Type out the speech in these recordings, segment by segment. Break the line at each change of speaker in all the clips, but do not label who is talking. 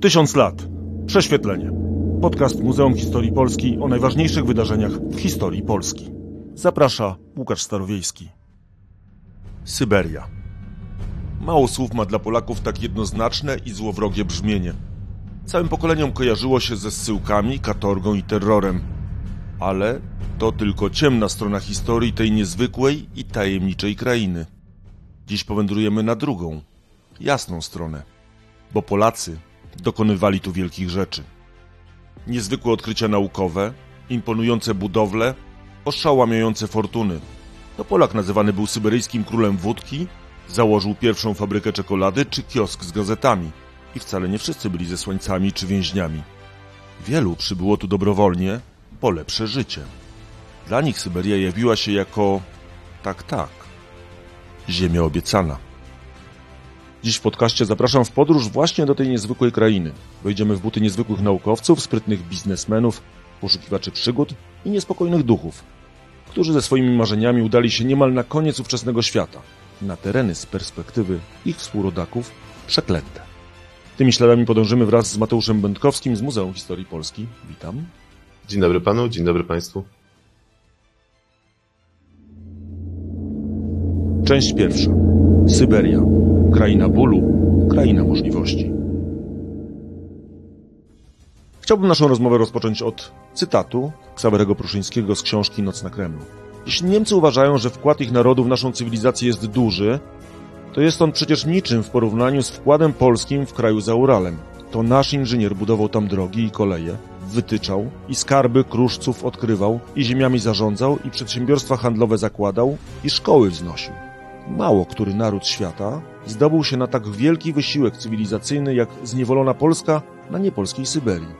Tysiąc lat. Prześwietlenie. Podcast Muzeum Historii Polski o najważniejszych wydarzeniach w historii Polski. Zaprasza Łukasz Starowiejski. Syberia. Mało słów ma dla Polaków tak jednoznaczne i złowrogie brzmienie. Całym pokoleniom kojarzyło się ze zsyłkami, katorgą i terrorem. Ale to tylko ciemna strona historii tej niezwykłej i tajemniczej krainy. Dziś powędrujemy na drugą, jasną stronę, bo Polacy dokonywali tu wielkich rzeczy. Niezwykłe odkrycia naukowe, imponujące budowle, oszałamiające fortuny. To Polak nazywany był syberyjskim królem wódki, założył pierwszą fabrykę czekolady czy kiosk z gazetami. I wcale nie wszyscy byli zesłańcami czy więźniami. Wielu przybyło tu dobrowolnie po lepsze życie. Dla nich Syberia jawiła się jako tak, tak, ziemia obiecana. Dziś w podcaście zapraszam w podróż właśnie do tej niezwykłej krainy. Wejdziemy w buty niezwykłych naukowców, sprytnych biznesmenów, poszukiwaczy przygód i niespokojnych duchów, którzy ze swoimi marzeniami udali się niemal na koniec ówczesnego świata, na tereny z perspektywy ich współrodaków przeklęte. Tymi śladami podążymy wraz z Mateuszem Będkowskim z Muzeum Historii Polski. Witam.
Dzień dobry panu, dzień dobry państwu.
Część pierwsza. Syberia. Kraina bólu, kraina możliwości. Chciałbym naszą rozmowę rozpocząć od cytatu Ksawerego Pruszyńskiego z książki Noc na Kremlu. Jeśli Niemcy uważają, że wkład ich narodu w naszą cywilizację jest duży, to jest on przecież niczym w porównaniu z wkładem polskim w kraju za Uralem. To nasz inżynier budował tam drogi i koleje, wytyczał i skarby kruszców odkrywał i ziemiami zarządzał i przedsiębiorstwa handlowe zakładał i szkoły wznosił. Mało który naród świata zdobył się na tak wielki wysiłek cywilizacyjny jak zniewolona Polska na niepolskiej Syberii.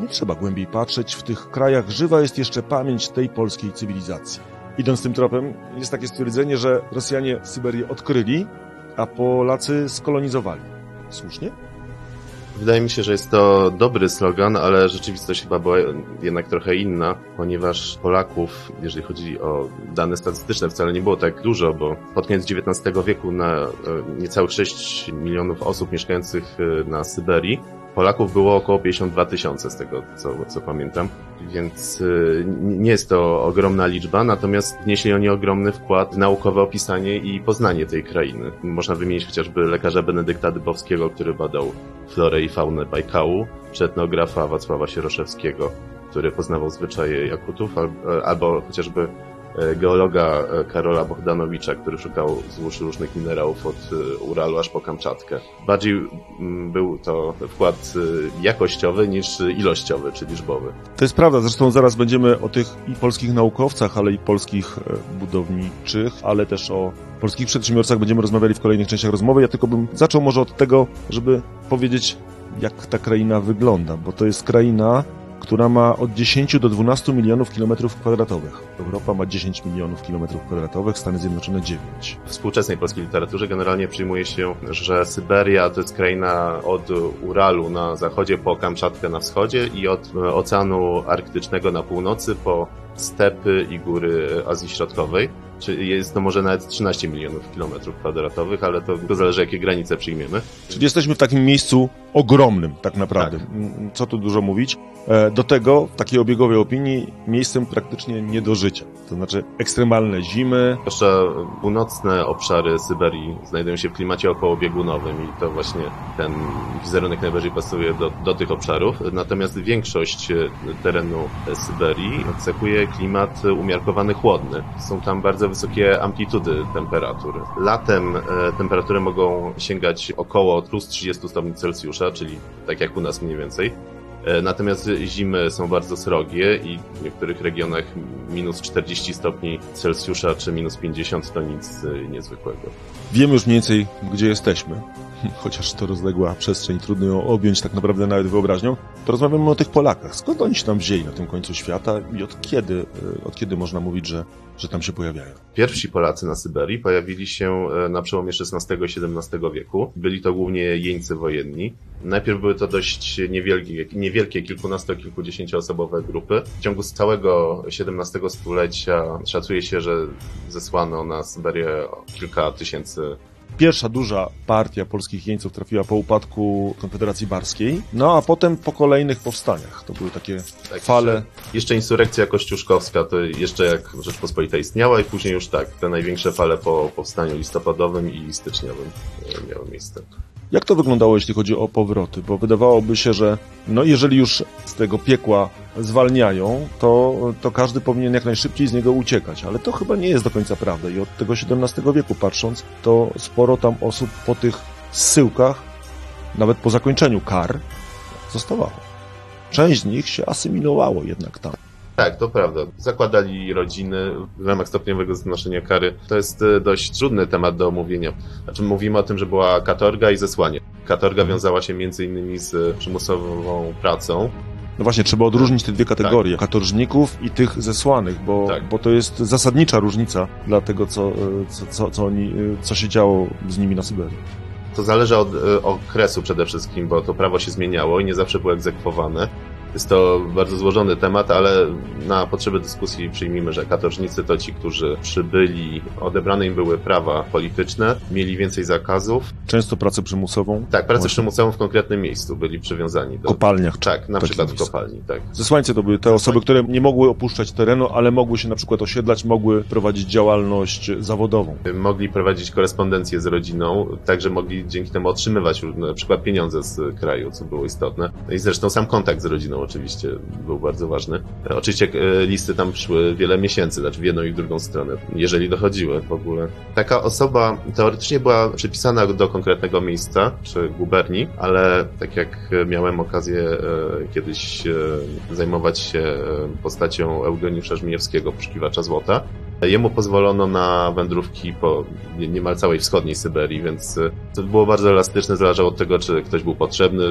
Nie trzeba głębiej patrzeć, w tych krajach żywa jest jeszcze pamięć tej polskiej cywilizacji. Idąc tym tropem, jest takie stwierdzenie, że Rosjanie Syberię odkryli, a Polacy skolonizowali. Słusznie?
Wydaje mi się, że jest to dobry slogan, ale rzeczywistość chyba była jednak trochę inna, ponieważ Polaków, jeżeli chodzi o dane statystyczne, wcale nie było tak dużo, bo pod koniec XIX wieku na e, niecałych 6 milionów osób mieszkających e, na Syberii Polaków było około 52 tysiące z tego, co, co pamiętam, więc y, nie jest to ogromna liczba, natomiast wnieśli oni ogromny wkład w naukowe opisanie i poznanie tej krainy. Można wymienić chociażby lekarza Benedykta Dybowskiego, który badał florę i faunę Bajkału, czy etnografa Wacława Sieroszewskiego, który poznawał zwyczaje Jakutów, albo chociażby E, geologa e, Karola Bohdanowicza, który szukał złóż różnych minerałów od e, Uralu aż po Kamczatkę. Bardziej mm, był to wkład jakościowy niż ilościowy czy liczbowy.
To jest prawda, zresztą zaraz będziemy o tych i polskich naukowcach, ale i polskich budowniczych, ale też o polskich przedsiębiorcach będziemy rozmawiali w kolejnych częściach rozmowy. Ja tylko bym zaczął może od tego, żeby powiedzieć, jak ta kraina wygląda, bo to jest kraina, która ma od 10 do 12 milionów kilometrów kwadratowych. Europa ma 10 milionów kilometrów kwadratowych, Stany Zjednoczone 9.
W współczesnej polskiej literaturze generalnie przyjmuje się, że Syberia to jest kraina od Uralu na zachodzie po Kamczatkę na wschodzie i od Oceanu Arktycznego na północy po stepy i góry Azji Środkowej. Czy jest to może nawet 13 milionów kilometrów kwadratowych, ale to, to zależy, jakie granice przyjmiemy.
Czyli jesteśmy w takim miejscu ogromnym, tak naprawdę. Tak. Co tu dużo mówić. E, do tego, w takiej obiegowej opinii, miejscem praktycznie nie do życia. To znaczy ekstremalne zimy.
Zwłaszcza północne obszary Syberii znajdują się w klimacie okołobiegunowym i to właśnie ten wizerunek najbardziej pasuje do, do tych obszarów. Natomiast większość terenu Syberii cechuje klimat umiarkowany chłodny. Są tam bardzo wysokie amplitudy temperatur. Latem e, temperatury mogą sięgać około plus 30 stopni Celsjusza, czyli tak jak u nas mniej więcej. E, natomiast zimy są bardzo srogie i w niektórych regionach minus 40 stopni Celsjusza czy minus 50 to nic e, niezwykłego.
Wiemy już mniej więcej, gdzie jesteśmy, chociaż to rozległa przestrzeń, trudno ją objąć tak naprawdę nawet wyobraźnią, to rozmawiamy o tych Polakach. Skąd oni się tam wzięli na tym końcu świata i od kiedy, e, od kiedy można mówić, że, że tam się pojawiają?
Pierwsi Polacy na Syberii pojawili się na przełomie XVI i XVII wieku. Byli to głównie jeńcy wojenni. Najpierw były to dość niewielkie, niewielkie kilkunasto, kilkudziesięcioosobowe grupy. W ciągu całego XVII stulecia szacuje się, że zesłano na Syberię kilka tysięcy
Pierwsza duża partia polskich jeńców trafiła po upadku Konfederacji Barskiej, no a potem po kolejnych powstaniach. To były takie tak, fale. Jeszcze,
jeszcze insurrekcja kościuszkowska, to jeszcze jak Rzeczpospolita istniała i później już tak, te największe fale po powstaniu listopadowym i styczniowym e, miały miejsce.
Jak to wyglądało, jeśli chodzi o powroty? Bo wydawałoby się, że no jeżeli już z tego piekła zwalniają, to, to każdy powinien jak najszybciej z niego uciekać. Ale to chyba nie jest do końca prawda. I od tego XVII wieku patrząc, to sporo tam osób po tych zsyłkach, nawet po zakończeniu kar, zostawało. Część z nich się asymilowało jednak tam.
Tak, to prawda. Zakładali rodziny w ramach stopniowego znoszenia kary. To jest e, dość trudny temat do omówienia. Znaczy mówimy o tym, że była katorga i zesłanie. Katorga wiązała się innymi z przymusową pracą.
No właśnie, trzeba odróżnić te dwie kategorie, tak. katorżników i tych zesłanych, bo, tak. bo to jest zasadnicza różnica dla tego, co, e, co, co, co, oni, e, co się działo z nimi na Syberii.
To zależy od okresu przede wszystkim, bo to prawo się zmieniało i nie zawsze było egzekwowane. Jest to bardzo złożony temat, ale na potrzeby dyskusji przyjmijmy, że katorżnicy to ci, którzy przybyli, odebrane im były prawa polityczne, mieli więcej zakazów.
Często pracę przymusową?
Tak, pracę Właśnie. przymusową w konkretnym miejscu, byli przywiązani do...
kopalniach.
Tak, na przykład miejsc. w kopalni, tak.
Zesłańcy to były te osoby, które nie mogły opuszczać terenu, ale mogły się na przykład osiedlać, mogły prowadzić działalność zawodową.
Mogli prowadzić korespondencję z rodziną, także mogli dzięki temu otrzymywać na przykład pieniądze z kraju, co było istotne. No I zresztą sam kontakt z rodziną oczywiście był bardzo ważny. Oczywiście e, listy tam szły wiele miesięcy, znaczy w jedną i w drugą stronę, jeżeli dochodziły w ogóle. Taka osoba teoretycznie była przypisana do konkretnego miejsca, czy guberni, ale tak jak miałem okazję e, kiedyś e, zajmować się postacią Eugeniusza Żmijewskiego, poszukiwacza złota, Jemu pozwolono na wędrówki po niemal całej wschodniej Syberii, więc to było bardzo elastyczne, zależało od tego, czy ktoś był potrzebny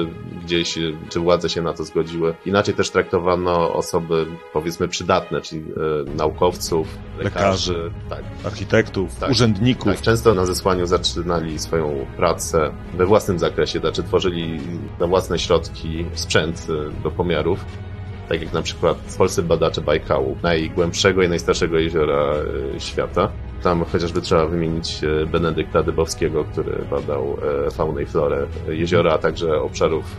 gdzieś, czy władze się na to zgodziły. Inaczej też traktowano osoby, powiedzmy, przydatne, czyli e, naukowców, lekarzy, lekarzy
tak. architektów, tak, urzędników. Tak,
często na zesłaniu zaczynali swoją pracę we własnym zakresie, znaczy tworzyli na własne środki sprzęt e, do pomiarów tak jak na przykład polscy badacze Bajkału, najgłębszego i najstarszego jeziora e, świata. Tam chociażby trzeba wymienić e, Benedykta Dybowskiego, który badał e, faunę i florę jeziora, a także obszarów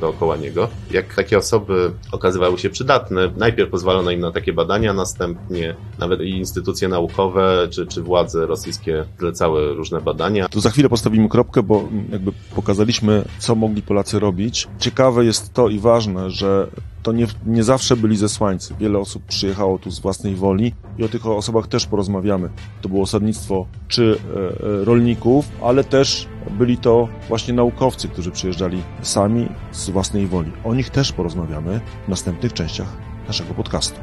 dookoła niego. Jak takie osoby okazywały się przydatne, najpierw pozwalono im na takie badania, następnie nawet i instytucje naukowe czy, czy władze rosyjskie zlecały różne badania.
Tu za chwilę postawimy kropkę, bo jakby pokazaliśmy, co mogli Polacy robić. Ciekawe jest to i ważne, że to nie, nie zawsze byli zesłańcy. Wiele osób przyjechało tu z własnej woli i o tych osobach też porozmawiamy. To było osadnictwo czy e, e, rolników, ale też byli to właśnie naukowcy, którzy przyjeżdżali sami z własnej woli. O nich też porozmawiamy w następnych częściach naszego podcastu.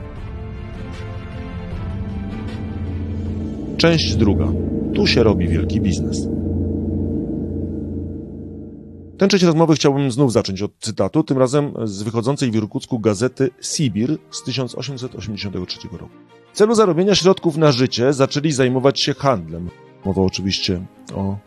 Część druga. Tu się robi wielki biznes. Tę część rozmowy chciałbym znów zacząć od cytatu, tym razem z wychodzącej w Irkucku gazety Sibir z 1883 roku. W celu zarobienia środków na życie zaczęli zajmować się handlem. Mowa oczywiście o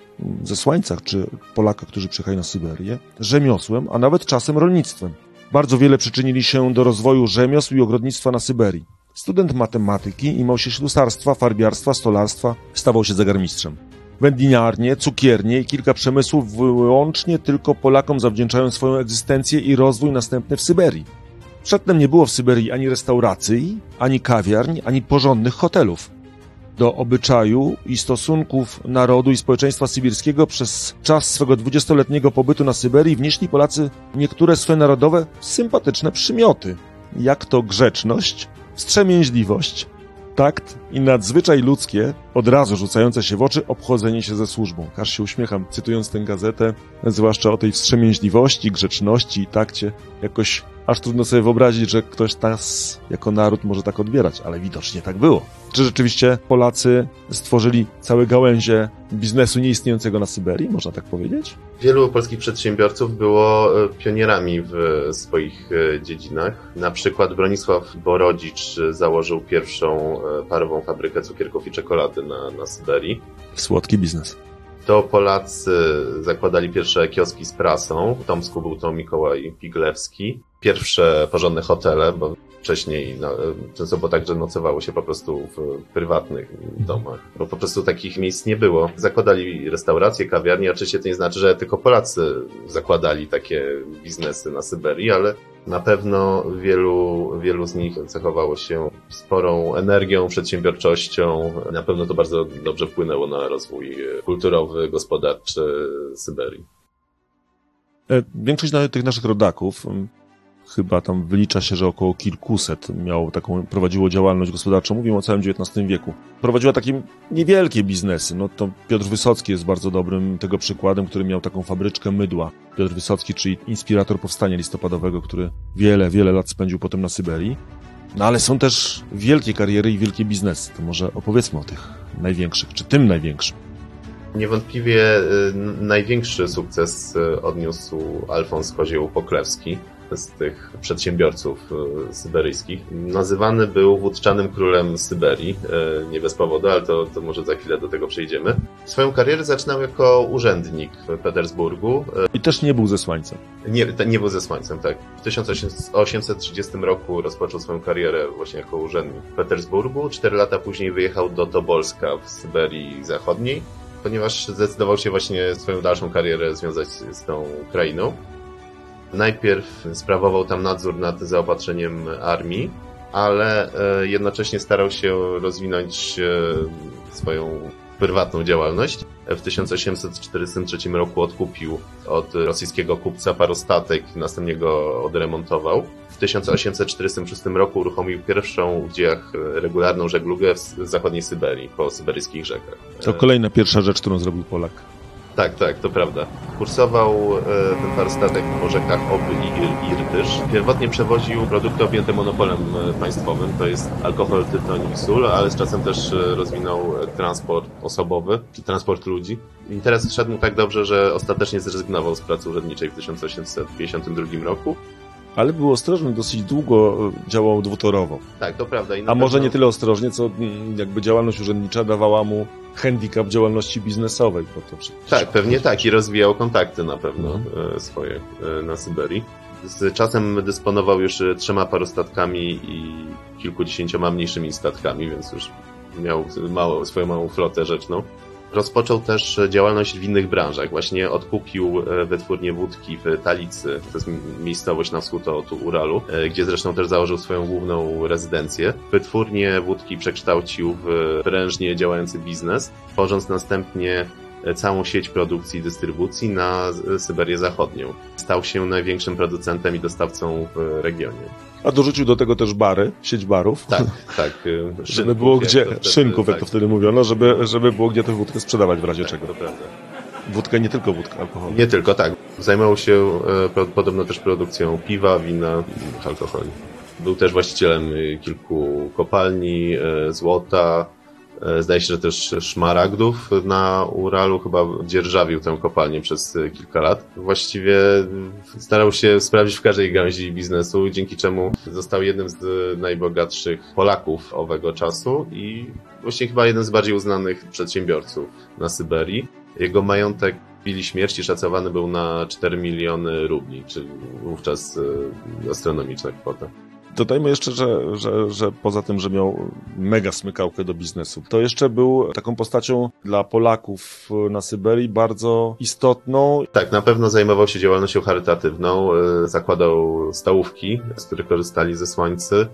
zesłańcach czy Polakach, którzy przyjechali na Syberię, rzemiosłem, a nawet czasem rolnictwem. Bardzo wiele przyczynili się do rozwoju rzemiosł i ogrodnictwa na Syberii. Student matematyki, imał się ślusarstwa, farbiarstwa, stolarstwa, stawał się zegarmistrzem. Wędliniarnie, cukiernie i kilka przemysłów wyłącznie tylko Polakom zawdzięczają swoją egzystencję i rozwój następny w Syberii. Przedtem nie było w Syberii ani restauracji, ani kawiarń, ani porządnych hotelów. Do obyczaju i stosunków narodu i społeczeństwa sybirskiego przez czas swego dwudziestoletniego pobytu na Syberii wnieśli Polacy niektóre swe narodowe sympatyczne przymioty, jak to grzeczność, wstrzemięźliwość, takt i nadzwyczaj ludzkie, od razu rzucające się w oczy, obchodzenie się ze służbą. Aż się uśmiecham, cytując tę gazetę, zwłaszcza o tej wstrzemięźliwości, grzeczności i takcie. Jakoś aż trudno sobie wyobrazić, że ktoś nas jako naród może tak odbierać, ale widocznie tak było. Czy rzeczywiście Polacy stworzyli całe gałęzie biznesu nieistniejącego na Syberii, można tak powiedzieć?
Wielu polskich przedsiębiorców było e, pionierami w swoich e, dziedzinach. Na przykład Bronisław Borodzicz założył pierwszą e, parową fabrykę cukierków i czekolady na, na Syberii.
Słodki biznes
to Polacy zakładali pierwsze kioski z prasą. W Tomsku był to Mikołaj Piglewski. Pierwsze porządne hotele, bo wcześniej, no, często było tak, że nocowało się po prostu w prywatnych domach, bo po prostu takich miejsc nie było. Zakładali restauracje, kawiarnie, oczywiście to nie znaczy, że tylko Polacy zakładali takie biznesy na Syberii, ale na pewno wielu, wielu z nich cechowało się sporą energią, przedsiębiorczością. Na pewno to bardzo dobrze wpłynęło na rozwój kulturowy, gospodarczy Syberii.
E, większość tych naszych rodaków chyba tam wylicza się, że około kilkuset miało taką, prowadziło działalność gospodarczą, mówimy o całym XIX wieku. Prowadziła takie niewielkie biznesy, no to Piotr Wysocki jest bardzo dobrym tego przykładem, który miał taką fabryczkę mydła. Piotr Wysocki, czyli inspirator powstania listopadowego, który wiele, wiele lat spędził potem na Syberii. No ale są też wielkie kariery i wielkie biznesy. To może opowiedzmy o tych największych, czy tym największym.
Niewątpliwie y, największy sukces y, odniósł Alfons Kozioł Poklewski, z tych przedsiębiorców e, syberyjskich. Nazywany był wódczanym królem Syberii, e, nie bez powodu, ale to, to może za chwilę do tego przejdziemy. Swoją karierę zaczynał jako urzędnik w Petersburgu.
E, I też nie był zesłańcem.
Nie, nie był zesłańcem, tak. W 1830 roku rozpoczął swoją karierę właśnie jako urzędnik w Petersburgu. Cztery lata później wyjechał do Tobolska w Syberii Zachodniej, ponieważ zdecydował się właśnie swoją dalszą karierę związać z tą krainą. Najpierw sprawował tam nadzór nad zaopatrzeniem armii, ale e, jednocześnie starał się rozwinąć e, swoją prywatną działalność. W 1843 roku odkupił od rosyjskiego kupca parostatek, następnie go odremontował. W 1846 roku uruchomił pierwszą w dziejach regularną żeglugę w zachodniej Syberii, po syberyjskich rzekach.
To kolejna pierwsza rzecz, którą zrobił Polak.
Tak, tak, to prawda. Kursował e, ten parstatek po rzekach Oby i Irtysz. Pierwotnie przewoził produkty objęte monopolem e, państwowym, to jest alkohol, tytoń i sól, ale z czasem też e, rozwinął transport osobowy, czy transport ludzi. Interes szedł mu tak dobrze, że ostatecznie zrezygnował z pracy urzędniczej w 1852 roku
ale był ostrożny, dosyć długo działał dwutorowo.
Tak, to prawda. A
pewno... może nie tyle ostrożnie, co mm, jakby działalność urzędnicza dawała mu handicap działalności biznesowej. Bo to
tak, pewnie tak i rozwijał kontakty na pewno no. swoje e, na Syberii. Z czasem dysponował już e, trzema parostatkami i kilkudziesięcioma mniejszymi statkami, więc już miał mało, swoją małą flotę rzeczną. Rozpoczął też działalność w innych branżach. Właśnie odkupił wytwórnię wódki w Talicy, to jest miejscowość na wschód od Uralu, gdzie zresztą też założył swoją główną rezydencję. Wytwórnię wódki przekształcił w prężnie działający biznes, tworząc następnie całą sieć produkcji i dystrybucji na Syberię Zachodnią. Stał się największym producentem i dostawcą w regionie.
A dorzucił do tego też bary, sieć barów.
Tak, tak.
Szynków, żeby było gdzie, wtedy, szynków, jak tak. to wtedy mówiono, żeby, żeby było gdzie tę wódkę sprzedawać w razie
tak,
czego.
To prawda.
Wódkę nie tylko wódkę, alkohol.
Nie tylko, tak. Zajmował się e, podobno też produkcją piwa, wina, alkoholi. Był też właścicielem kilku kopalni, e, złota, E, zdaje się, że też szmaragdów na Uralu chyba dzierżawił tę kopalnię przez e, kilka lat. Właściwie starał się sprawdzić w każdej gałęzi biznesu, dzięki czemu został jednym z najbogatszych Polaków owego czasu i właśnie chyba jeden z bardziej uznanych przedsiębiorców na Syberii. Jego majątek chwili śmierci szacowany był na 4 miliony rubli, czyli wówczas e, astronomiczna kwota.
Dodajmy jeszcze, że, że, że poza tym, że miał mega smykałkę do biznesu, to jeszcze był taką postacią dla Polaków na Syberii bardzo istotną.
Tak, na pewno zajmował się działalnością charytatywną, e, zakładał stołówki, z których korzystali ze słońcy,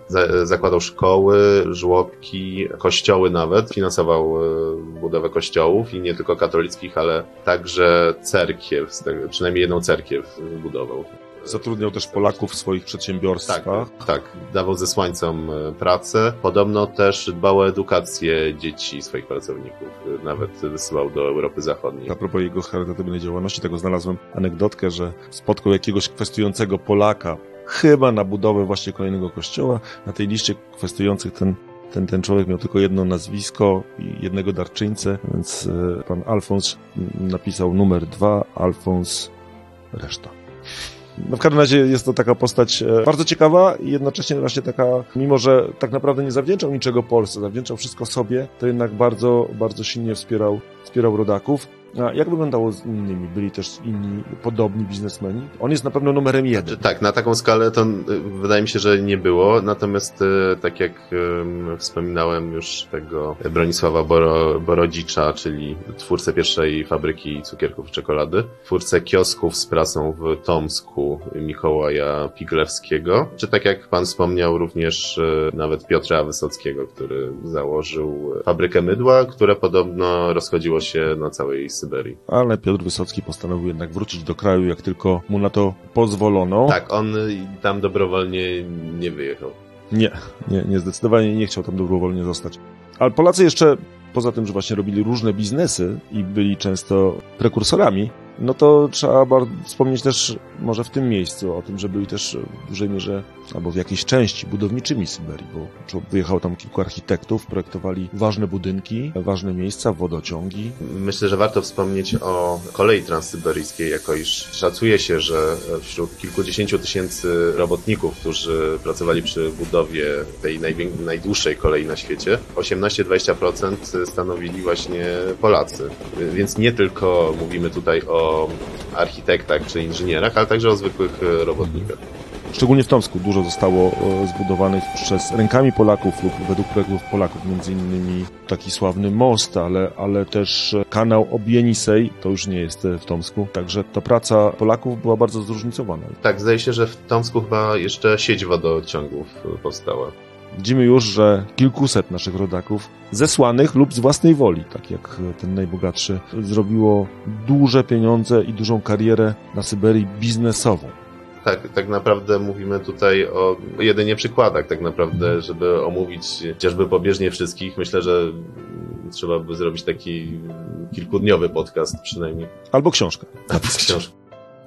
zakładał szkoły, żłobki, kościoły nawet, finansował e, budowę kościołów i nie tylko katolickich, ale także cerkiew, przynajmniej jedną cerkiew budował.
Zatrudniał też Polaków w swoich przedsiębiorstwach.
Tak, tak. Dawał zesłańcom e, pracę. Podobno też dbał o edukację dzieci swoich pracowników. Nawet wysyłał do Europy Zachodniej.
A propos jego charytatywnej działalności, tego znalazłem anegdotkę, że spotkał jakiegoś kwestionującego Polaka, chyba na budowę właśnie kolejnego kościoła. Na tej liście kwestionujących ten ten, ten człowiek miał tylko jedno nazwisko i jednego darczyńcę, więc e, pan Alfons napisał numer dwa, Alfons, reszta. No w każdym razie jest to taka postać e, bardzo ciekawa i jednocześnie właśnie taka, mimo że tak naprawdę nie zawdzięczał niczego Polsce, zawdzięczał wszystko sobie, to jednak bardzo, bardzo silnie wspierał wspierał rodaków. A jak wyglądało z innymi? Byli też inni podobni biznesmeni? On jest na pewno numerem jeden. Znaczy,
tak, na taką skalę to wydaje mi się, że nie było. Natomiast e, tak jak wspominałem już tego Bronisława Boro, Borodzicza, czyli twórcę pierwszej fabryki cukierków i czekolady, twórcę kiosków z prasą w Tomsku Mikołaja Piglewskiego, czy tak jak pan wspomniał również nawet Piotra Wysockiego, który założył fabrykę mydła, które podobno rozchodziło się na całej Syberii.
Ale Piotr Wysocki postanowił jednak wrócić do kraju, jak tylko mu na to pozwolono.
Tak, on tam dobrowolnie nie wyjechał.
Nie, nie, nie zdecydowanie nie chciał tam dobrowolnie zostać. Ale Polacy jeszcze, poza tym, że właśnie robili różne biznesy i byli często prekursorami, no to trzeba wspomnieć też może w tym miejscu o tym, że byli też w dużej mierze, albo w jakiejś części budowniczymi Syberii, bo wyjechało tam kilku architektów, projektowali ważne budynki, ważne miejsca, wodociągi.
Myślę, że warto wspomnieć o kolei transsyberyjskiej, jako iż szacuje się, że wśród kilkudziesięciu tysięcy robotników, którzy pracowali przy budowie tej najdłuższej kolei na świecie, 18-20% stanowili właśnie Polacy. Więc nie tylko mówimy tutaj o architektach czy inżynierach, ale także o zwykłych robotnikach.
Szczególnie w Tomsku dużo zostało e, zbudowanych przez rękami Polaków lub według projektów Polaków, między innymi taki sławny most, ale, ale też kanał Obienisej, to już nie jest e, w Tomsku, także ta praca Polaków była bardzo zróżnicowana.
Tak, zdaje się, że w Tomsku chyba jeszcze sieć wodociągów powstała.
Widzimy już, że kilkuset naszych rodaków, zesłanych lub z własnej woli, tak jak ten najbogatszy, zrobiło duże pieniądze i dużą karierę na Syberii biznesową.
Tak, tak naprawdę mówimy tutaj o jedynie przykładach, tak naprawdę, żeby omówić chociażby pobieżnie wszystkich, myślę, że trzeba by zrobić taki kilkudniowy podcast przynajmniej.
Albo książkę.
Napisać książkę.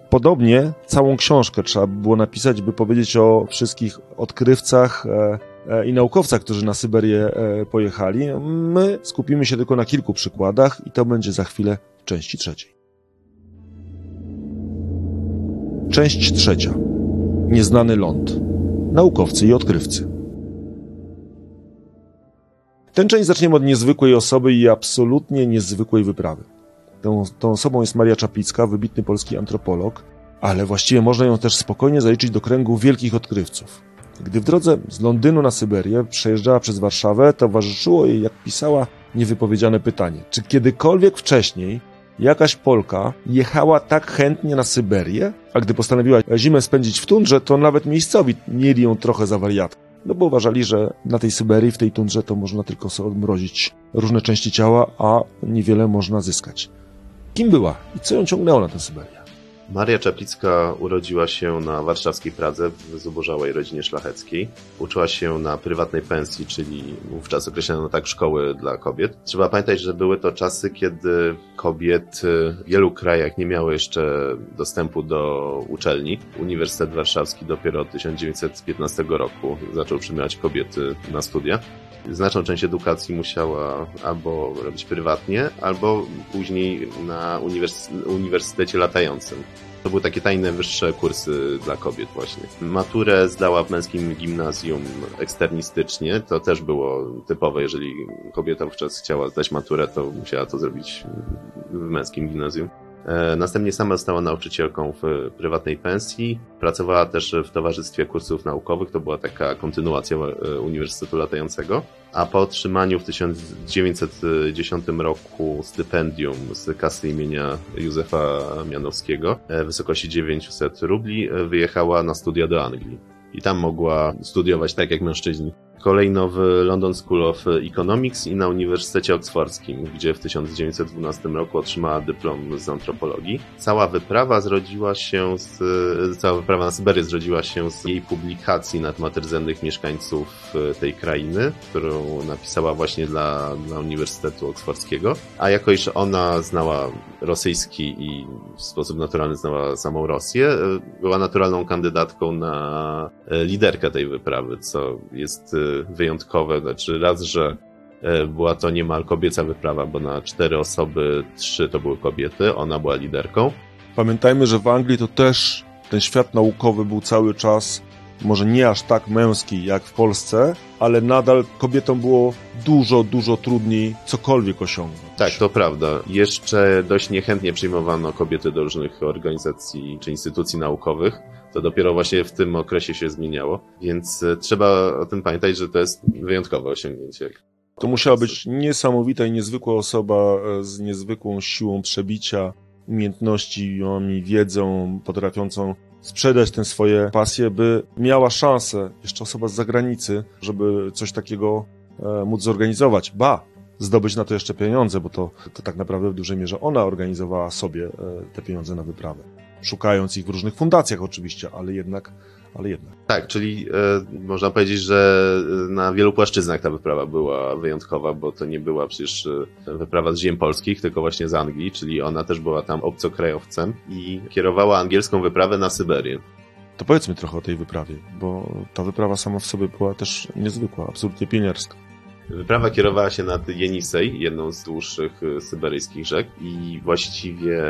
Podobnie całą książkę trzeba by było napisać, by powiedzieć o wszystkich odkrywcach, e, E, i naukowcach, którzy na Syberię e, pojechali. My skupimy się tylko na kilku przykładach i to będzie za chwilę w części trzeciej. Część trzecia. Nieznany ląd. Naukowcy i odkrywcy. Tę część zaczniemy od niezwykłej osoby i absolutnie niezwykłej wyprawy. Tą, tą osobą jest Maria Czaplicka, wybitny polski antropolog, ale właściwie można ją też spokojnie zaliczyć do kręgu wielkich odkrywców. Gdy w drodze z Londynu na Syberię przejeżdżała przez Warszawę, towarzyszyło jej, jak pisała, niewypowiedziane pytanie. Czy kiedykolwiek wcześniej jakaś Polka jechała tak chętnie na Syberię, a gdy postanowiła zimę spędzić w tundrze, to nawet miejscowi mieli ją trochę za wariatkę. No bo uważali, że na tej Syberii, w tej tundrze to można tylko sobie odmrozić różne części ciała, a niewiele można zyskać. Kim była i co ją ciągnęło na tę Syberię?
Maria Czaplicka urodziła się na warszawskiej Pradze w zubożałej rodzinie szlacheckiej. Uczyła się na prywatnej pensji, czyli wówczas określano tak szkoły dla kobiet. Trzeba pamiętać, że były to czasy, kiedy kobiety w wielu krajach nie miały jeszcze dostępu do uczelni. Uniwersytet Warszawski dopiero od 1915 roku zaczął przyjmować kobiety na studia znaczną część edukacji musiała albo robić prywatnie, albo później na uniwersytecie latającym. To były takie tajne wyższe kursy dla kobiet właśnie. Maturę zdała w męskim gimnazjum eksternistycznie. To też było typowe, jeżeli kobieta wówczas chciała zdać maturę, to musiała to zrobić w męskim gimnazjum. E, następnie sama została nauczycielką w prywatnej pensji. Pracowała też w Towarzystwie Kursów Naukowych, to była taka kontynuacja e, Uniwersytetu Latającego. A po otrzymaniu w 1910 roku stypendium z kasy imienia Józefa Mianowskiego w wysokości 900 rubli wyjechała na studia do Anglii. I tam mogła studiować tak jak mężczyźni kolejno w London School of Economics i na Uniwersytecie Oksfordzkim, gdzie w 1912 roku otrzymała dyplom z antropologii. Cała wyprawa zrodziła się z, cała wyprawa na Syberię zrodziła się z jej publikacji na temat rdzennych mieszkańców tej krainy, którą napisała właśnie dla, dla Uniwersytetu Oksfordzkiego. A jako iż ona znała rosyjski i w sposób naturalny znała samą Rosję, była naturalną kandydatką na liderkę tej wyprawy, co jest wyjątkowe. Znaczy raz, że e, była to niemal kobieca wyprawa, bo na cztery osoby trzy to były kobiety, ona była liderką.
Pamiętajmy, że w Anglii to też ten świat naukowy był cały czas może nie aż tak męskiej jak w Polsce, ale nadal kobietom było dużo, dużo trudniej cokolwiek osiągnąć.
Tak, to prawda. Jeszcze dość niechętnie przyjmowano kobiety do różnych organizacji czy instytucji naukowych. To dopiero właśnie w tym okresie się zmieniało, więc e, trzeba o tym pamiętać, że to jest wyjątkowe osiągnięcie.
To musiała być niesamowita i niezwykła osoba e, z niezwykłą siłą przebicia, umiejętnościami, wiedzą, potrafiącą sprzedać tę swoje pasje, by miała szansę, jeszcze osoba z zagranicy, żeby coś takiego e, móc zorganizować. Ba, zdobyć na to jeszcze pieniądze, bo to, to tak naprawdę w dużej mierze ona organizowała sobie e, te pieniądze na wyprawę. Szukając ich w różnych fundacjach oczywiście, ale jednak ale jednak.
Tak, czyli e, można powiedzieć, że na wielu płaszczyznach ta wyprawa była wyjątkowa, bo to nie była przecież e, wyprawa z ziem polskich, tylko właśnie z Anglii, czyli ona też była tam obcokrajowcem i kierowała angielską wyprawę na Syberię.
To powiedzmy trochę o tej wyprawie, bo ta wyprawa sama w sobie była też niezwykła, absolutnie pieniarska.
Wyprawa kierowała się nad Jenisej, jedną z dłuższych y, syberyjskich rzek i właściwie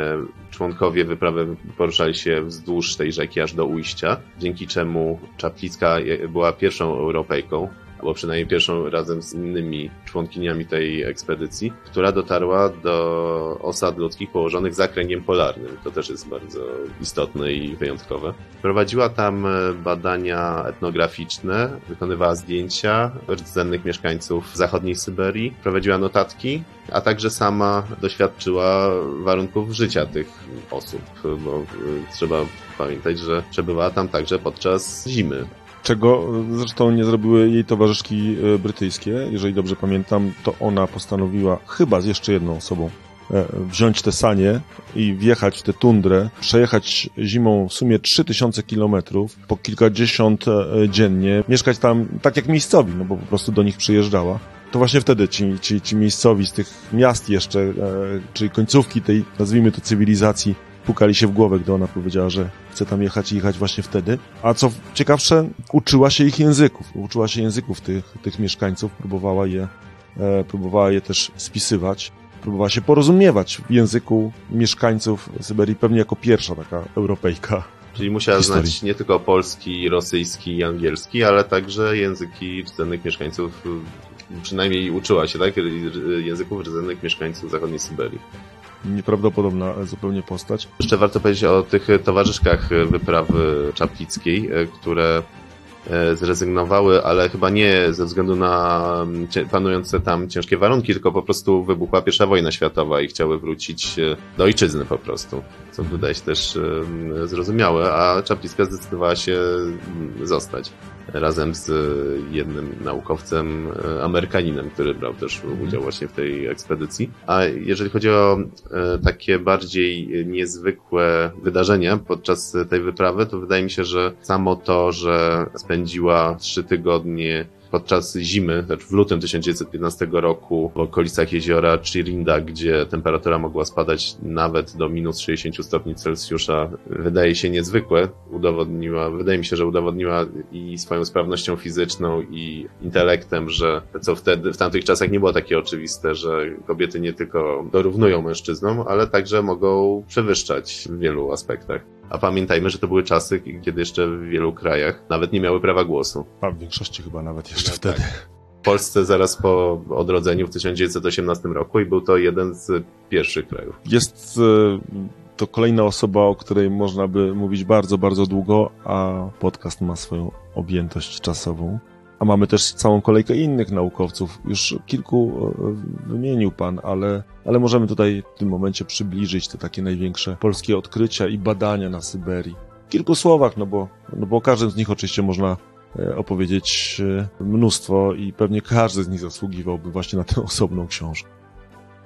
członkowie wyprawy poruszali się wzdłuż tej rzeki aż do ujścia, dzięki czemu Czaplicka była pierwszą Europejką, albo przynajmniej pierwszą razem z innymi członkiniami tej ekspedycji, która dotarła do osad ludzkich położonych za kręgiem polarnym. To też jest bardzo istotne i wyjątkowe. Prowadziła tam e, badania etnograficzne, wykonywała zdjęcia rdzennych mieszkańców zachodniej Syberii, prowadziła notatki, a także sama doświadczyła warunków życia tych osób, bo e, trzeba pamiętać, że przebywała tam także podczas zimy
czego zresztą nie zrobiły jej towarzyszki e, brytyjskie. Jeżeli dobrze pamiętam, to ona postanowiła chyba z jeszcze jedną osobą e, wziąć te sanie i wjechać w tę tundrę, przejechać zimą w sumie 3000 kilometrów, po kilkadziesiąt e, dziennie, mieszkać tam tak jak miejscowi, no bo po prostu do nich przyjeżdżała. To właśnie wtedy ci, ci, ci miejscowi z tych miast jeszcze, czyli końcówki tej, nazwijmy to, cywilizacji, pukali się w głowę, gdy ona powiedziała, że chce tam jechać i jechać właśnie wtedy. A co ciekawsze, uczyła się ich języków. Uczyła się języków tych, tych mieszkańców, próbowała je, e, próbowała je też spisywać. Próbowała się porozumiewać w języku mieszkańców Syberii, pewnie jako pierwsza taka Europejka.
Czyli musiała historii. znać nie tylko polski, rosyjski i angielski, ale także języki rdzennych mieszkańców, przynajmniej uczyła się, tak? Języków rdzennych mieszkańców zachodniej Syberii
nieprawdopodobna zupełnie postać.
Jeszcze warto powiedzieć o tych towarzyszkach wyprawy czaplickiej, e, które e, zrezygnowały, ale chyba nie ze względu na panujące tam ciężkie warunki, tylko po prostu wybuchła pierwsza wojna światowa i chciały wrócić e, do ojczyzny po prostu, co wydaje się też zrozumiałe, a Czaplicka zdecydowała się zostać razem z jednym naukowcem e, Amerykaninem, który brał też udział właśnie w tej ekspedycji. A jeżeli chodzi o e, takie bardziej niezwykłe wydarzenia podczas tej wyprawy, to wydaje mi się, że samo to, że spędziła trzy tygodnie podczas zimy, znaczy w lutym 1915 roku w okolicach jeziora Chirinda, gdzie temperatura mogła spadać nawet do minus 60 stopni Celsjusza, wydaje się niezwykłe. Udowodniła, wydaje mi się, że udowodniła i swoją sprawnością fizyczną i intelektem, że co wtedy, w tamtych czasach nie było takie oczywiste, że kobiety nie tylko dorównują mężczyznom, ale także mogą przewyższać w wielu aspektach. A pamiętajmy, że to były czasy, kiedy jeszcze w wielu krajach nawet nie miały prawa głosu.
A w większości chyba nawet jeszcze no, wtedy. Tak.
W Polsce zaraz po odrodzeniu w 1918 roku i był to jeden z pierwszych krajów.
Jest e, to kolejna osoba, o której można by mówić bardzo, bardzo długo, a podcast ma swoją objętość czasową. A mamy też całą kolejkę innych naukowców. Już kilku e, wymienił Pan, ale, ale możemy tutaj w tym momencie przybliżyć te takie największe polskie odkrycia i badania na Syberii. W kilku słowach, no bo, no bo o każdym z nich oczywiście można e, opowiedzieć e, mnóstwo i pewnie każdy z nich zasługiwałby właśnie na tę osobną książkę.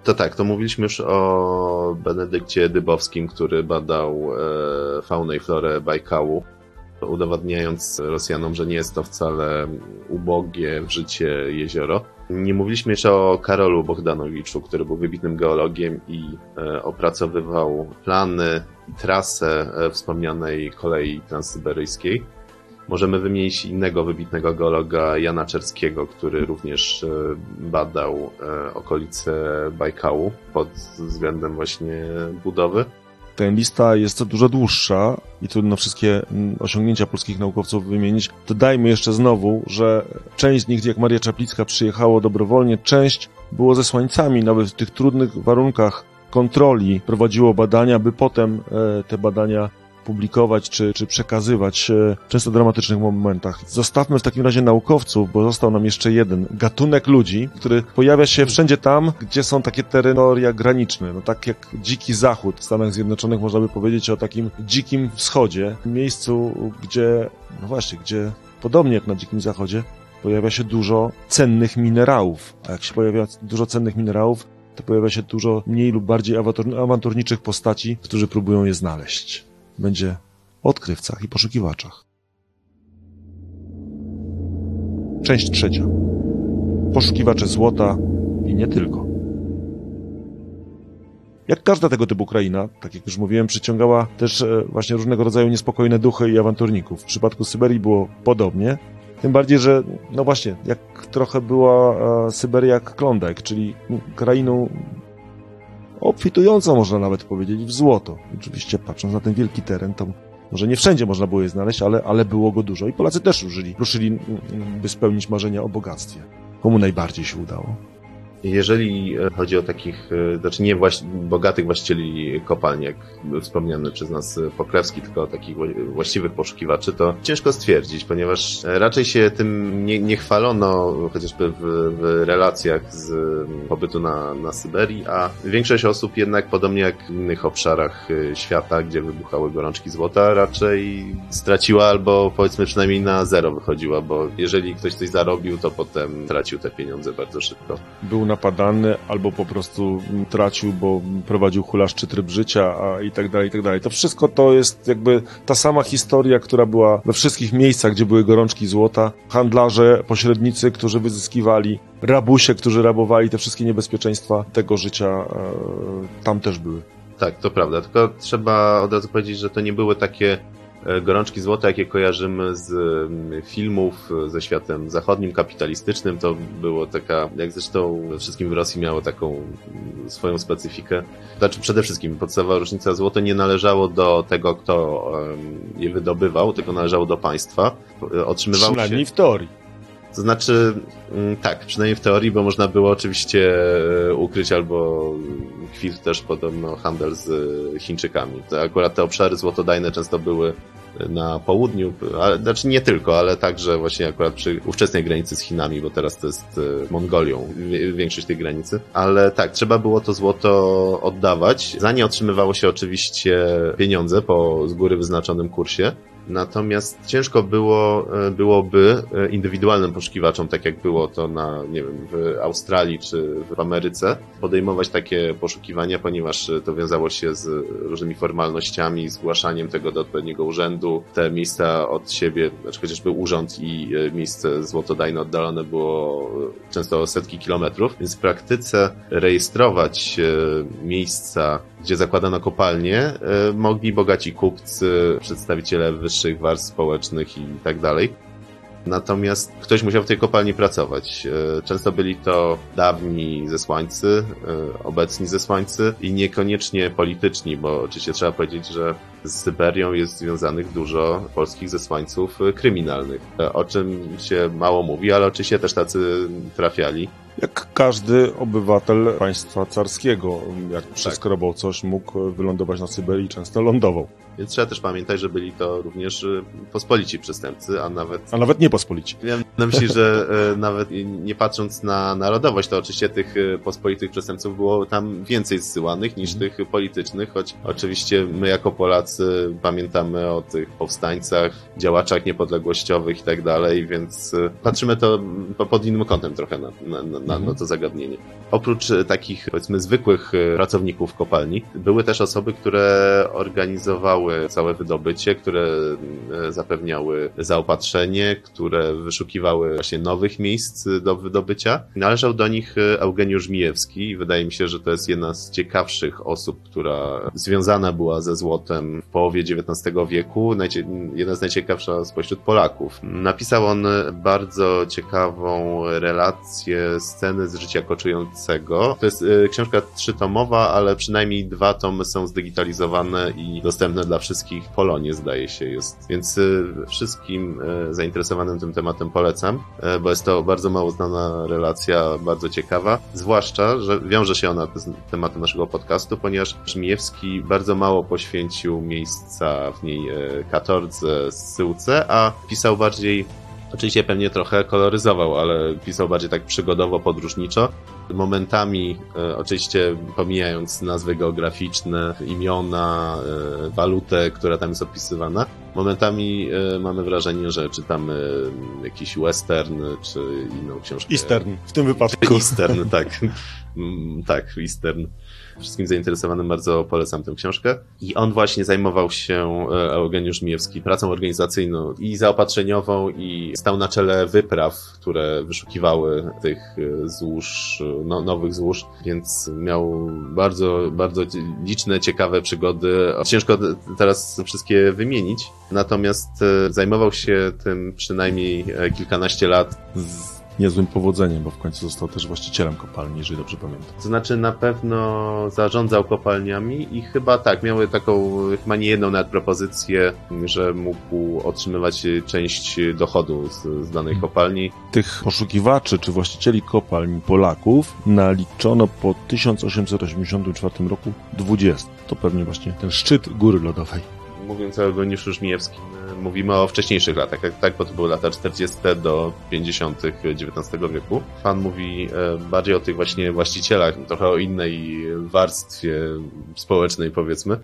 To tak, to mówiliśmy już o Benedykcie Dybowskim, który badał faunę i florę Bajkału udowadniając Rosjanom, że nie jest to wcale ubogie w życie jezioro. Nie mówiliśmy jeszcze o Karolu Bogdanowiczu, który był wybitnym geologiem i e, opracowywał plany i trasę e, wspomnianej kolei transsyberyjskiej. Możemy wymienić innego wybitnego geologa Jana Czerskiego, który również e, badał okolice Bajkału pod względem właśnie budowy.
Ta lista jest dużo dłuższa i trudno wszystkie mm, osiągnięcia polskich naukowców wymienić. Dodajmy jeszcze znowu, że część z nich, jak Maria Czaplicka przyjechało dobrowolnie, część było zesłańcami, nawet w tych trudnych warunkach kontroli prowadziło badania, by potem e, te badania publikować czy, czy przekazywać w często dramatycznych momentach. Zostawmy w takim razie naukowców, bo został nam jeszcze jeden gatunek ludzi, który pojawia się wszędzie tam, gdzie są takie terytoria graniczne. No tak jak dziki zachód w Stanach Zjednoczonych można by powiedzieć o takim dzikim wschodzie, miejscu, gdzie, no właśnie, gdzie podobnie jak na dzikim zachodzie, pojawia się dużo cennych minerałów. A jak się pojawia dużo cennych minerałów, to pojawia się dużo mniej lub bardziej awanturniczych postaci, którzy próbują je znaleźć będzie o odkrywcach i poszukiwaczach. Część trzecia. Poszukiwacze złota i nie tylko. Jak każda tego typu kraina, tak jak już mówiłem, przyciągała też e, właśnie różnego rodzaju niespokojne duchy i awanturników. W przypadku Syberii było podobnie. Tym bardziej, że no właśnie, jak trochę była e, Syberia jak Klondike, czyli krainą obfitującą, można nawet powiedzieć, w złoto. Oczywiście patrząc na ten wielki teren, to może nie wszędzie można było je znaleźć, ale, ale było go dużo i Polacy też ruszyli, ruszyli, by spełnić marzenia o bogactwie. Komu najbardziej się udało?
Jeżeli e, chodzi o takich, e, znaczy nie właś bogatych właścicieli kopalni, jak wspomniany przez nas e, Pokrewski, tylko takich właściwych poszukiwaczy, to ciężko stwierdzić, ponieważ raczej się tym nie, nie chwalono chociażby w, w, relacjach z pobytu na, na Syberii, a większość osób jednak, podobnie jak w innych obszarach świata, gdzie wybuchały gorączki złota, raczej straciła albo powiedzmy przynajmniej na zero wychodziła, bo jeżeli ktoś coś zarobił, to potem tracił te pieniądze bardzo szybko.
Był napadany, albo po prostu tracił, bo prowadził hulaszczy tryb życia a i tak dalej, i tak dalej. To wszystko to jest jakby ta sama historia, która była we wszystkich miejscach, gdzie były gorączki złota. Handlarze, pośrednicy, którzy wyzyskiwali, rabusie, którzy rabowali, te wszystkie niebezpieczeństwa tego życia e, tam też były.
Tak, to prawda. Tylko trzeba od razu powiedzieć, że to nie były takie gorączki złota, jakie kojarzymy z mm, filmów ze światem zachodnim, kapitalistycznym, to było taka, jak zresztą wszystkim w Rosji miało taką mm, swoją specyfikę. Znaczy przede wszystkim podstawowa różnica złoto nie należało do tego, kto je wydobywał, tylko należało do państwa.
E, otrzymywało Przynajmniej się... w teorii.
To znaczy, mm, tak, przynajmniej w teorii, bo można było oczywiście e, ukryć albo kwit też podobno handel z Chińczykami. To akurat te obszary złotodajne często były na południu, ale, znaczy nie tylko, ale także właśnie akurat przy ówczesnej granicy z Chinami, bo teraz to jest e, Mongolią, większość tej granicy. Ale tak, trzeba było to złoto oddawać. Za nie otrzymywało się oczywiście pieniądze po z góry wyznaczonym kursie. Natomiast ciężko było, e, byłoby e, indywidualnym poszukiwaczom, tak jak było to na, nie wiem, w Australii czy w Ameryce, podejmować takie poszukiwania, ponieważ to wiązało się z różnymi formalnościami, zgłaszaniem tego do odpowiedniego urzędu. Te miejsca od siebie, znaczy chociażby urząd i e, miejsce złotodajne oddalone było często o setki kilometrów, więc w praktyce rejestrować miejsca, gdzie zakładano kopalnie, mogli bogaci kupcy, przedstawiciele wyższych wyższych warstw społecznych i tak dalej. Natomiast ktoś musiał w tej kopalni pracować. E, często byli to dawni zesłańcy, e, obecni zesłańcy i niekoniecznie polityczni, bo oczywiście trzeba powiedzieć, że z Syberią jest związanych dużo polskich zesłańców kryminalnych, e, o czym się mało mówi, ale oczywiście też tacy trafiali.
Jak każdy obywatel państwa carskiego, jak przeskrobał tak. coś, mógł wylądować na Syberii, często lądował.
Więc trzeba też pamiętać, że byli to również y, pospolici przestępcy, a nawet...
A nawet niepospolici.
Wiem na myśli, że nawet nie patrząc na narodowość, to oczywiście tych pospolitych przestępców było tam więcej zsyłanych niż mm. tych politycznych, choć oczywiście my jako Polacy pamiętamy o tych powstańcach, działaczach niepodległościowych i tak dalej, więc patrzymy to pod innym kątem trochę na, na, na, na mhm. to zagadnienie. Oprócz takich, powiedzmy, zwykłych pracowników kopalni, były też osoby, które organizowały całe wydobycie, które zapewniały zaopatrzenie, które wyszukiwały właśnie nowych miejsc do wydobycia. Należał do nich Eugeniusz Mijewski i wydaje mi się, że to jest jedna z ciekawszych osób, która związana była ze złotem w połowie XIX wieku, jeden z najciekawszych spośród Polaków. Napisał on bardzo ciekawą relację sceny z życia koczującego. To jest y, książka trzytomowa, ale przynajmniej dwa tomy są zdigitalizowane i dostępne dla wszystkich. Polonie zdaje się jest. Więc y, wszystkim y, zainteresowanym tym tematem polecam, bo jest to bardzo mało znana relacja, bardzo ciekawa. Zwłaszcza, że wiąże się ona z tematem naszego podcastu, ponieważ Żmijewski bardzo mało poświęcił miejsca w niej katordze, syłce, a pisał bardziej Oczywiście pewnie trochę koloryzował, ale pisał bardziej tak przygodowo, podróżniczo. Momentami, e, oczywiście pomijając nazwy geograficzne, imiona, e, walutę, która tam jest opisywana, momentami e, mamy wrażenie, że czytamy jakiś western czy inną książkę.
Eastern w tym wypadku.
Eastern, tak. Mm, tak, Eastern wszystkim zainteresowanym bardzo polecam tę książkę. I on właśnie zajmował się, e, Eugeniusz Mijewski, pracą organizacyjną i zaopatrzeniową i stał na czele wypraw, które wyszukiwały tych e, złóż, no, nowych złóż, więc miał bardzo, bardzo liczne, ciekawe przygody. Ciężko teraz wszystkie wymienić, natomiast e, zajmował się tym przynajmniej kilkanaście lat
niezłym powodzeniem, bo w końcu został też właścicielem kopalni, jeżeli dobrze pamiętam.
To znaczy na pewno zarządzał kopalniami i chyba tak, miały taką chyba nie jedną nawet propozycję, że mógł otrzymywać część dochodu z, z danej hmm. kopalni.
Tych poszukiwaczy czy właścicieli kopalni Polaków naliczono po 1884 roku 20. To pewnie właśnie ten szczyt góry lodowej.
Mówiąc o Eugeniuszu Żmijewskim, mówimy o wcześniejszych latach, tak, bo to były lata 40. do 50. XIX wieku. Pan mówi e, bardziej o tych właśnie właścicielach, trochę o innej warstwie społecznej powiedzmy.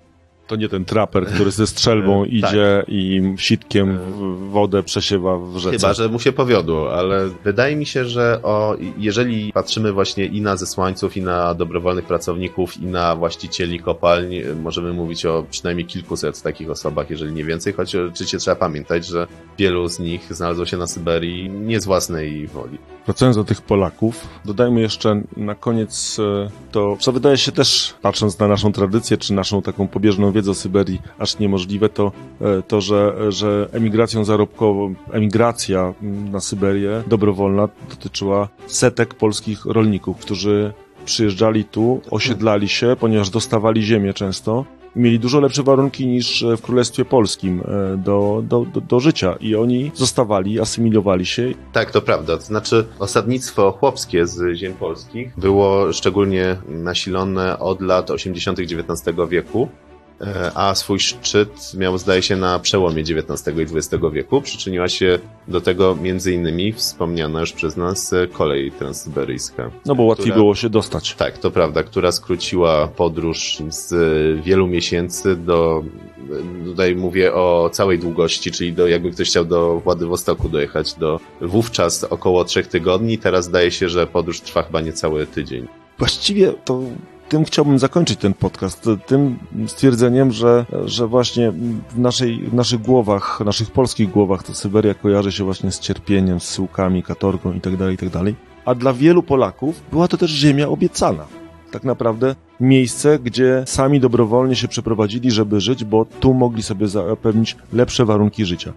To nie ten traper, który ze strzelbą tak. idzie tak. i sitkiem wodę przesiewa w rzece.
Chyba, że mu się powiodło, ale wydaje mi się, że o, jeżeli patrzymy właśnie i na zesłańców, i na dobrowolnych pracowników, i na właścicieli kopalń, możemy mówić o przynajmniej kilkuset takich osobach, jeżeli nie więcej, choć oczywiście trzeba pamiętać, że wielu z nich znalazło się na Syberii nie z własnej woli.
Wracając do tych Polaków, dodajmy jeszcze na koniec e, to, co wydaje się też, patrząc na naszą tradycję, czy naszą taką pobieżną wiedzę o Syberii, aż niemożliwe, to, e, to że, że emigracją zarobkową, emigracja na Syberię dobrowolna dotyczyła setek polskich rolników, którzy przyjeżdżali tu, osiedlali się, ponieważ dostawali ziemię często mieli dużo lepsze warunki niż w Królestwie Polskim e, do, do, do, do, życia i oni zostawali, asymilowali się.
Tak, to prawda. To znaczy osadnictwo chłopskie z ziem polskich było szczególnie nasilone od lat 80. XIX wieku E, a swój szczyt miał, zdaje się, na przełomie XIX i XX wieku. Przyczyniła się do tego między innymi wspomniana już przez nas kolej transsyberyjska.
No bo łatwiej która, było się dostać.
Tak, to prawda, która skróciła podróż z wielu miesięcy do, tutaj mówię o całej długości, czyli do, jakby ktoś chciał do Władywostoku dojechać, do wówczas około trzech tygodni, teraz zdaje się, że podróż trwa chyba niecały tydzień.
Właściwie to tym chciałbym zakończyć ten podcast, tym stwierdzeniem, że, że właśnie w, naszej, w naszych głowach, naszych polskich głowach to Syberia kojarzy się właśnie z cierpieniem, z syłkami, katorgą itd., tak itd., tak a dla wielu Polaków była to też ziemia obiecana. Tak naprawdę miejsce, gdzie sami dobrowolnie się przeprowadzili, żeby żyć, bo tu mogli sobie zapewnić lepsze warunki życia.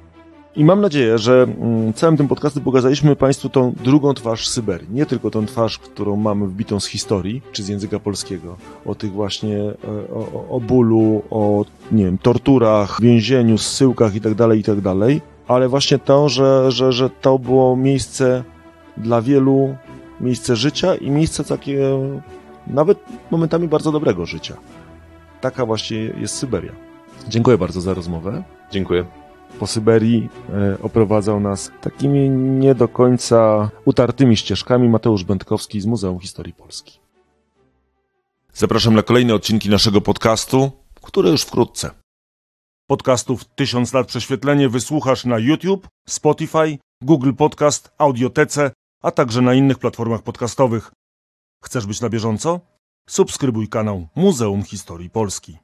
I mam nadzieję, że mm, całym tym podcastem pokazaliśmy Państwu tą drugą twarz Syberii. Nie tylko tą twarz, którą mamy wbitą z historii, czy z języka polskiego. O tych właśnie, e, o, o bólu, o, nie wiem, torturach, więzieniu, zsyłkach itd., tak itd., tak ale właśnie to, że, że, że to było miejsce dla wielu, miejsce życia i miejsce takie nawet momentami bardzo dobrego życia. Taka właśnie jest Syberia. Dziękuję bardzo za rozmowę.
Dziękuję
po Syberii e, oprowadzał nas takimi nie do końca utartymi ścieżkami Mateusz Będkowski z Muzeum Historii Polski. Zapraszam na kolejne odcinki naszego podcastu, które już wkrótce. Podcastów Tysiąc lat prześwietlenie wysłuchasz na YouTube, Spotify, Google Podcast, Audiotece, a także na innych platformach podcastowych. Chcesz być na bieżąco? Subskrybuj kanał Muzeum Historii Polski.